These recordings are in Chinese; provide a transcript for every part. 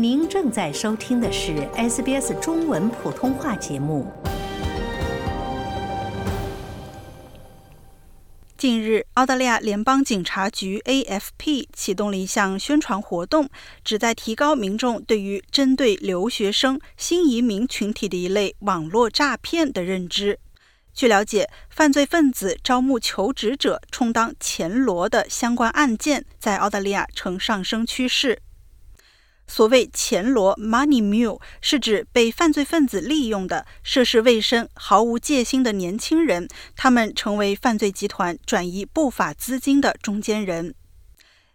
您正在收听的是 SBS 中文普通话节目。近日，澳大利亚联邦警察局 （AFP） 启动了一项宣传活动，旨在提高民众对于针对留学生、新移民群体的一类网络诈骗的认知。据了解，犯罪分子招募求职者充当前罗的相关案件在澳大利亚呈上升趋势。所谓“钱罗 ”（Money Mule） 是指被犯罪分子利用的涉世未深、毫无戒心的年轻人，他们成为犯罪集团转移不法资金的中间人。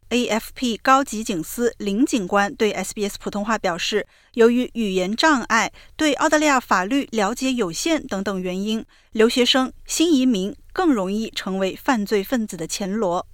AFP 高级警司林警官对 SBS 普通话表示，由于语言障碍、对澳大利亚法律了解有限等等原因，留学生、新移民更容易成为犯罪分子的钱罗。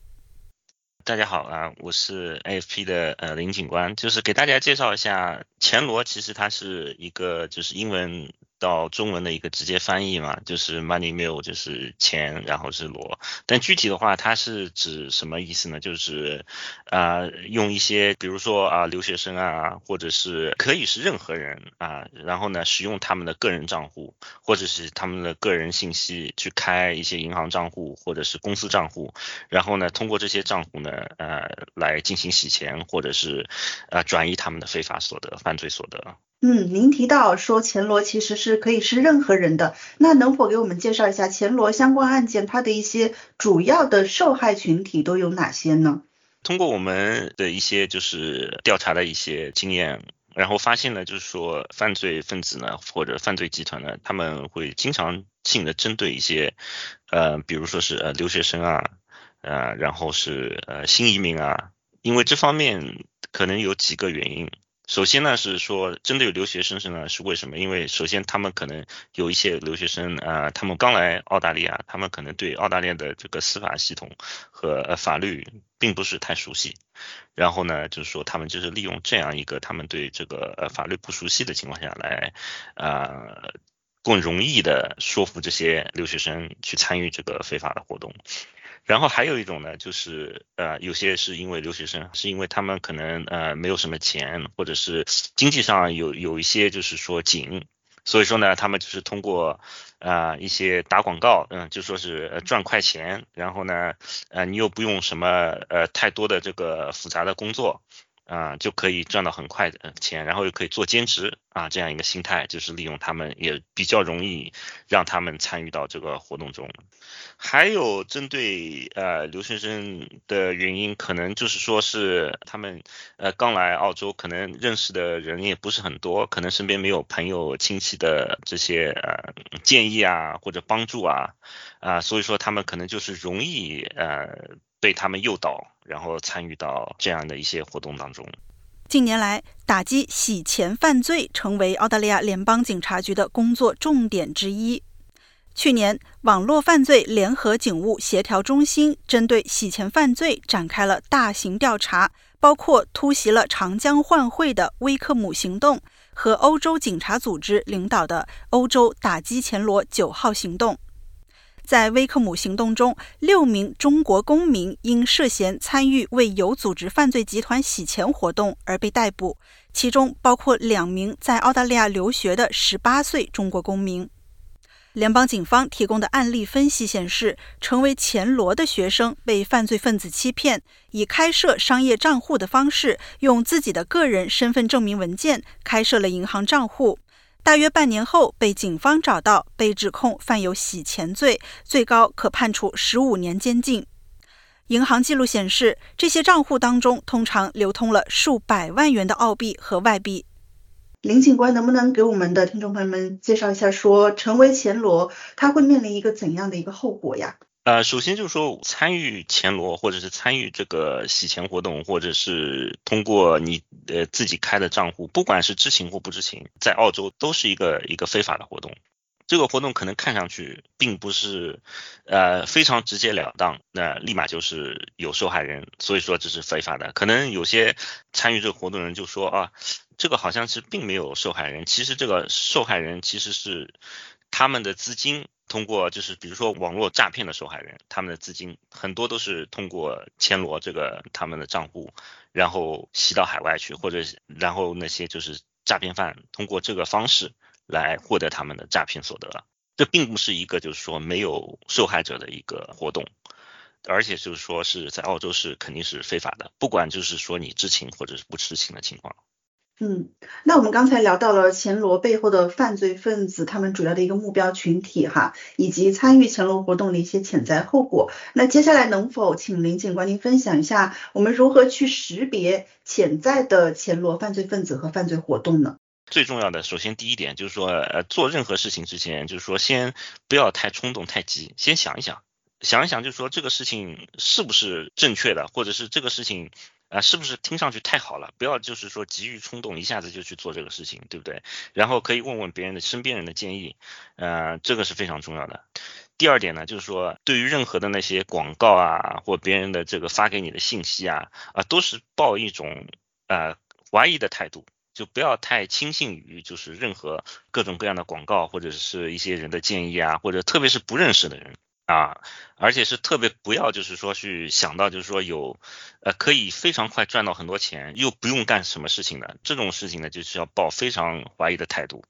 大家好啊，我是 AFP 的呃林警官，就是给大家介绍一下钱罗，其实它是一个就是英文。到中文的一个直接翻译嘛，就是 money mule 就是钱，然后是罗。但具体的话，它是指什么意思呢？就是啊，用一些比如说啊留学生啊，或者是可以是任何人啊，然后呢使用他们的个人账户或者是他们的个人信息去开一些银行账户或者是公司账户，然后呢通过这些账户呢呃来进行洗钱或者是呃转移他们的非法所得、犯罪所得。嗯，您提到说钱罗其实是可以是任何人的，那能否给我们介绍一下钱罗相关案件它的一些主要的受害群体都有哪些呢？通过我们的一些就是调查的一些经验，然后发现呢，就是说犯罪分子呢或者犯罪集团呢，他们会经常性的针对一些呃，比如说是呃留学生啊，呃，然后是呃新移民啊，因为这方面可能有几个原因。首先呢，是说针对留学生是呢，是为什么？因为首先他们可能有一些留学生啊，他们刚来澳大利亚，他们可能对澳大利亚的这个司法系统和法律并不是太熟悉。然后呢，就是说他们就是利用这样一个他们对这个呃法律不熟悉的情况下来，呃，更容易的说服这些留学生去参与这个非法的活动。然后还有一种呢，就是呃，有些是因为留学生，是因为他们可能呃没有什么钱，或者是经济上有有一些就是说紧，所以说呢，他们就是通过啊一些打广告，嗯，就说是赚快钱，然后呢，呃，你又不用什么呃太多的这个复杂的工作。啊，就可以赚到很快的钱，然后又可以做兼职啊，这样一个心态，就是利用他们也比较容易让他们参与到这个活动中。还有针对呃留学生的原因，可能就是说是他们呃刚来澳洲，可能认识的人也不是很多，可能身边没有朋友亲戚的这些呃建议啊或者帮助啊啊，所以说他们可能就是容易呃。被他们诱导，然后参与到这样的一些活动当中。近年来，打击洗钱犯罪成为澳大利亚联邦警察局的工作重点之一。去年，网络犯罪联合警务协调中心针对洗钱犯罪展开了大型调查，包括突袭了长江换汇的威克姆行动和欧洲警察组织领导的欧洲打击钱罗九号行动。在威克姆行动中，六名中国公民因涉嫌参与为有组织犯罪集团洗钱活动而被逮捕，其中包括两名在澳大利亚留学的十八岁中国公民。联邦警方提供的案例分析显示，成为钱罗的学生被犯罪分子欺骗，以开设商业账户的方式，用自己的个人身份证明文件开设了银行账户。大约半年后，被警方找到，被指控犯有洗钱罪，最高可判处十五年监禁。银行记录显示，这些账户当中通常流通了数百万元的澳币和外币。林警官，能不能给我们的听众朋友们介绍一下，说成为钱罗，他会面临一个怎样的一个后果呀？呃，首先就是说，参与钱罗或者是参与这个洗钱活动，或者是通过你呃自己开的账户，不管是知情或不知情，在澳洲都是一个一个非法的活动。这个活动可能看上去并不是呃非常直截了当，那立马就是有受害人，所以说这是非法的。可能有些参与这个活动的人就说啊，这个好像是并没有受害人，其实这个受害人其实是他们的资金。通过就是比如说网络诈骗的受害人，他们的资金很多都是通过暹罗这个他们的账户，然后吸到海外去，或者然后那些就是诈骗犯通过这个方式来获得他们的诈骗所得。这并不是一个就是说没有受害者的一个活动，而且就是说是在澳洲是肯定是非法的，不管就是说你知情或者是不知情的情况。嗯，那我们刚才聊到了前罗背后的犯罪分子，他们主要的一个目标群体哈，以及参与钱罗活动的一些潜在后果。那接下来能否请林警官您分享一下，我们如何去识别潜在的钱罗犯罪分子和犯罪活动呢？最重要的，首先第一点就是说，呃，做任何事情之前，就是说先不要太冲动、太急，先想一想，想一想，就是说这个事情是不是正确的，或者是这个事情。啊，是不是听上去太好了？不要就是说急于冲动，一下子就去做这个事情，对不对？然后可以问问别人的身边人的建议，呃，这个是非常重要的。第二点呢，就是说对于任何的那些广告啊，或别人的这个发给你的信息啊，啊，都是抱一种呃怀疑的态度，就不要太轻信于就是任何各种各样的广告或者是一些人的建议啊，或者特别是不认识的人。啊，而且是特别不要，就是说去想到，就是说有，呃，可以非常快赚到很多钱，又不用干什么事情的这种事情呢，就是要抱非常怀疑的态度。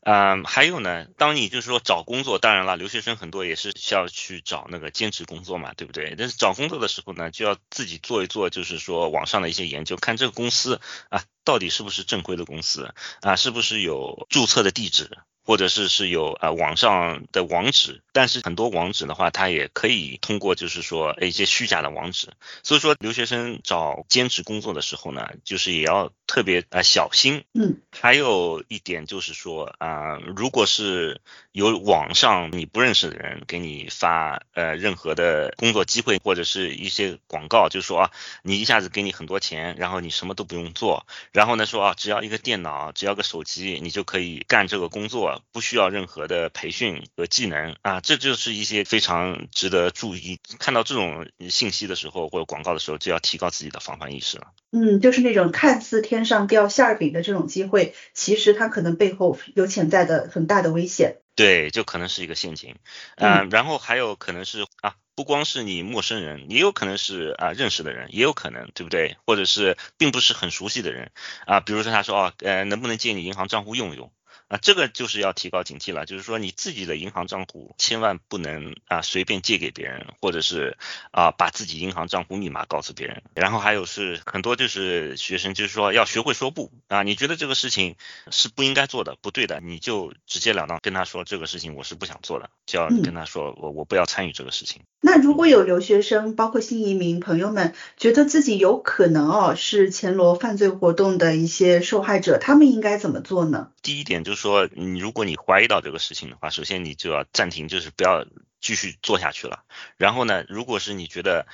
嗯，还有呢，当你就是说找工作，当然了，留学生很多也是需要去找那个兼职工作嘛，对不对？但是找工作的时候呢，就要自己做一做，就是说网上的一些研究，看这个公司啊，到底是不是正规的公司啊，是不是有注册的地址。或者是是有呃网上的网址，但是很多网址的话，它也可以通过就是说一些虚假的网址，所以说留学生找兼职工作的时候呢，就是也要特别呃小心。嗯，还有一点就是说啊，如果是有网上你不认识的人给你发呃任何的工作机会或者是一些广告，就说啊你一下子给你很多钱，然后你什么都不用做，然后呢说啊只要一个电脑，只要个手机，你就可以干这个工作。不需要任何的培训和技能啊，这就是一些非常值得注意。看到这种信息的时候或者广告的时候，就要提高自己的防范意识了。嗯，就是那种看似天上掉馅儿饼的这种机会，其实它可能背后有潜在的很大的危险。对，就可能是一个陷阱。嗯，然后还有可能是啊，不光是你陌生人，也有可能是啊认识的人，也有可能，对不对？或者是并不是很熟悉的人啊，比如说他说哦，呃，能不能借你银行账户用一用？啊，这个就是要提高警惕了，就是说你自己的银行账户千万不能啊随便借给别人，或者是啊把自己银行账户密码告诉别人。然后还有是很多就是学生就是说要学会说不啊，你觉得这个事情是不应该做的，不对的，你就直截了当跟他说这个事情我是不想做的，就要跟他说我我不要参与这个事情。那如果有留学生，包括新移民朋友们，觉得自己有可能哦是前罗犯罪活动的一些受害者，他们应该怎么做呢？第一点就是说，你如果你怀疑到这个事情的话，首先你就要暂停，就是不要继续做下去了。然后呢，如果是你觉得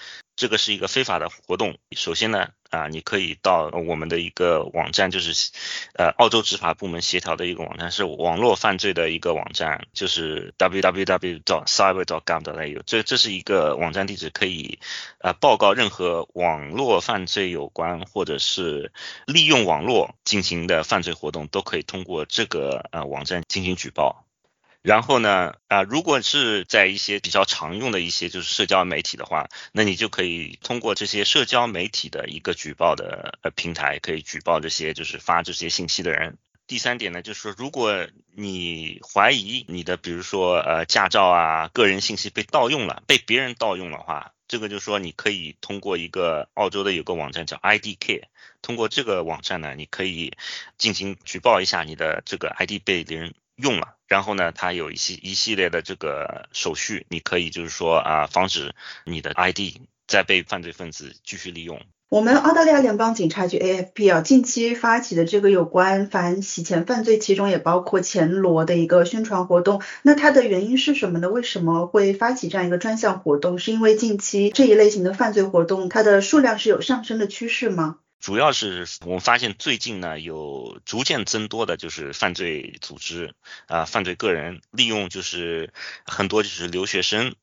这个是一个非法的活动，首先呢，啊，你可以到我们的一个网站，就是呃澳洲执法部门协调的一个网站，是网络犯罪的一个网站，就是 www.cyber.gov.au。这这是一个网站地址，可以呃报告任何网络犯罪有关或者是利用网络进行的犯罪活动，都可以通过这个呃网站进行举报。然后呢，啊，如果是在一些比较常用的一些就是社交媒体的话，那你就可以通过这些社交媒体的一个举报的呃平台，可以举报这些就是发这些信息的人。第三点呢，就是说，如果你怀疑你的比如说呃驾照啊、个人信息被盗用了，被别人盗用的话，这个就是说你可以通过一个澳洲的有个网站叫 IDK，通过这个网站呢，你可以进行举报一下你的这个 ID 被别人用了。然后呢，它有一系一系列的这个手续，你可以就是说啊，防止你的 ID 再被犯罪分子继续利用。我们澳大利亚联邦警察局 AFP 啊，近期发起的这个有关反洗钱犯罪，其中也包括钱罗的一个宣传活动。那它的原因是什么呢？为什么会发起这样一个专项活动？是因为近期这一类型的犯罪活动，它的数量是有上升的趋势吗？主要是我们发现最近呢，有逐渐增多的就是犯罪组织啊，犯罪个人利用就是很多就是留学生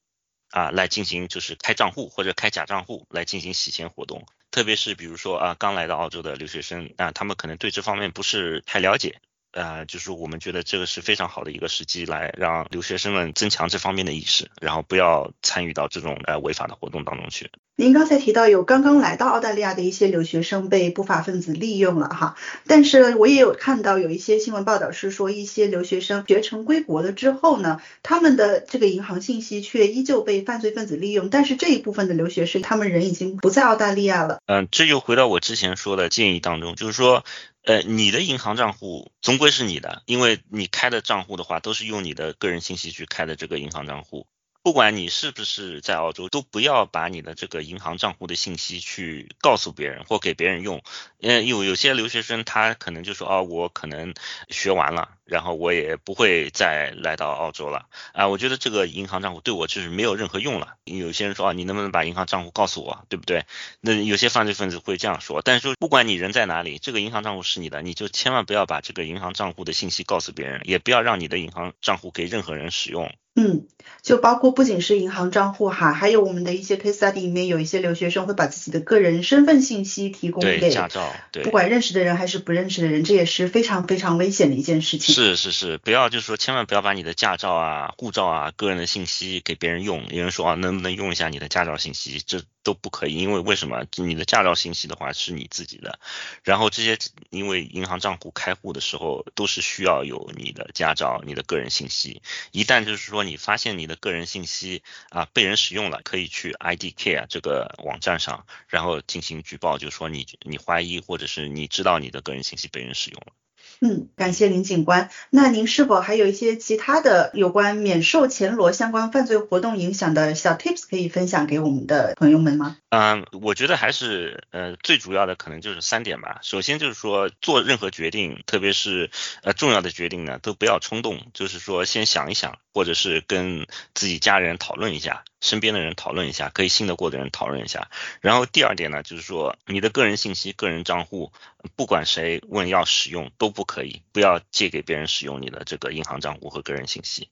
啊来进行就是开账户或者开假账户来进行洗钱活动，特别是比如说啊刚来到澳洲的留学生啊，他们可能对这方面不是太了解。呃，就是我们觉得这个是非常好的一个时机，来让留学生们增强这方面的意识，然后不要参与到这种呃违法的活动当中去。您刚才提到有刚刚来到澳大利亚的一些留学生被不法分子利用了哈，但是我也有看到有一些新闻报道是说，一些留学生学成归国了之后呢，他们的这个银行信息却依旧被犯罪分子利用，但是这一部分的留学生，他们人已经不在澳大利亚了。嗯，这就回到我之前说的建议当中，就是说，呃，你的银行账户终归是你的，因为你开的账户的话，都是用你的个人信息去开的这个银行账户。不管你是不是在澳洲，都不要把你的这个银行账户的信息去告诉别人或给别人用。嗯，有有些留学生他可能就说，哦，我可能学完了，然后我也不会再来到澳洲了。啊，我觉得这个银行账户对我就是没有任何用了。有些人说，啊，你能不能把银行账户告诉我，对不对？那有些犯罪分子会这样说。但是说，不管你人在哪里，这个银行账户是你的，你就千万不要把这个银行账户的信息告诉别人，也不要让你的银行账户给任何人使用。嗯，就包括不仅是银行账户哈，还有我们的一些 case study 里面有一些留学生会把自己的个人身份信息提供给驾照，对，不管认识的人还是不认识的人，这也是非常非常危险的一件事情。是是是，不要就是说千万不要把你的驾照啊、护照啊、个人的信息给别人用。有人说啊，能不能用一下你的驾照信息？这都不可以，因为为什么？你的驾照信息的话是你自己的，然后这些因为银行账户开户的时候都是需要有你的驾照、你的个人信息。一旦就是说果你发现你的个人信息啊被人使用了，可以去 IDK 啊这个网站上，然后进行举报，就是说你你怀疑或者是你知道你的个人信息被人使用了。嗯，感谢林警官。那您是否还有一些其他的有关免受前罗相关犯罪活动影响的小 tips 可以分享给我们的朋友们吗？嗯，我觉得还是呃最主要的可能就是三点吧。首先就是说做任何决定，特别是呃重要的决定呢，都不要冲动，就是说先想一想，或者是跟自己家人讨论一下。身边的人讨论一下，可以信得过的人讨论一下。然后第二点呢，就是说你的个人信息、个人账户，不管谁问要使用都不可以，不要借给别人使用你的这个银行账户和个人信息。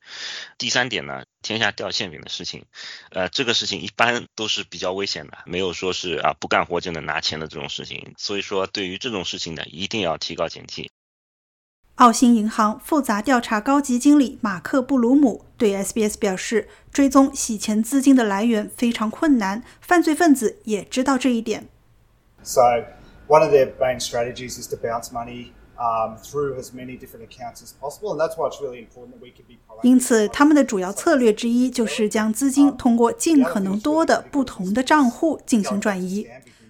第三点呢，天下掉馅饼的事情，呃，这个事情一般都是比较危险的，没有说是啊不干活就能拿钱的这种事情。所以说，对于这种事情呢，一定要提高警惕。澳新银行复杂调查高级经理马克布鲁姆对 sbs 表示追踪洗钱资金的来源非常困难犯罪分子也知道这一点。因此他们的主要策略之一就是将资金通过尽可能多的不同的账户进行转移。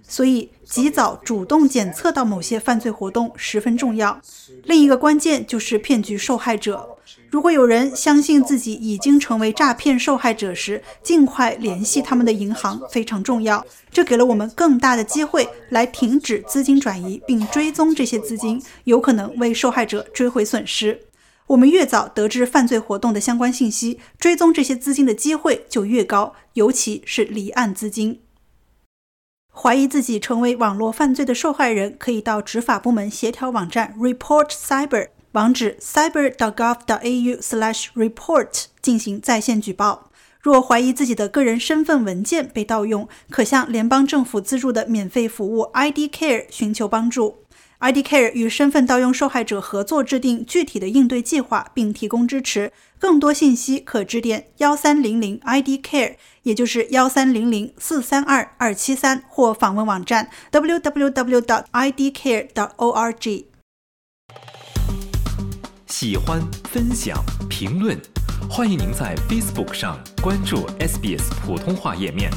所以，及早主动检测到某些犯罪活动十分重要。另一个关键就是骗局受害者。如果有人相信自己已经成为诈骗受害者时，尽快联系他们的银行非常重要。这给了我们更大的机会来停止资金转移，并追踪这些资金，有可能为受害者追回损失。我们越早得知犯罪活动的相关信息，追踪这些资金的机会就越高，尤其是离岸资金。怀疑自己成为网络犯罪的受害人，可以到执法部门协调网站 Report Cyber 网址 cyber.gov.au/slash/report 进行在线举报。若怀疑自己的个人身份文件被盗用，可向联邦政府资助的免费服务 ID Care 寻求帮助。ID Care 与身份盗用受害者合作，制定具体的应对计划，并提供支持。更多信息可致电幺三零零 ID Care，也就是幺三零零四三二二七三，或访问网站 www.idcare.org。喜欢、分享、评论，欢迎您在 Facebook 上关注 SBS 普通话页面。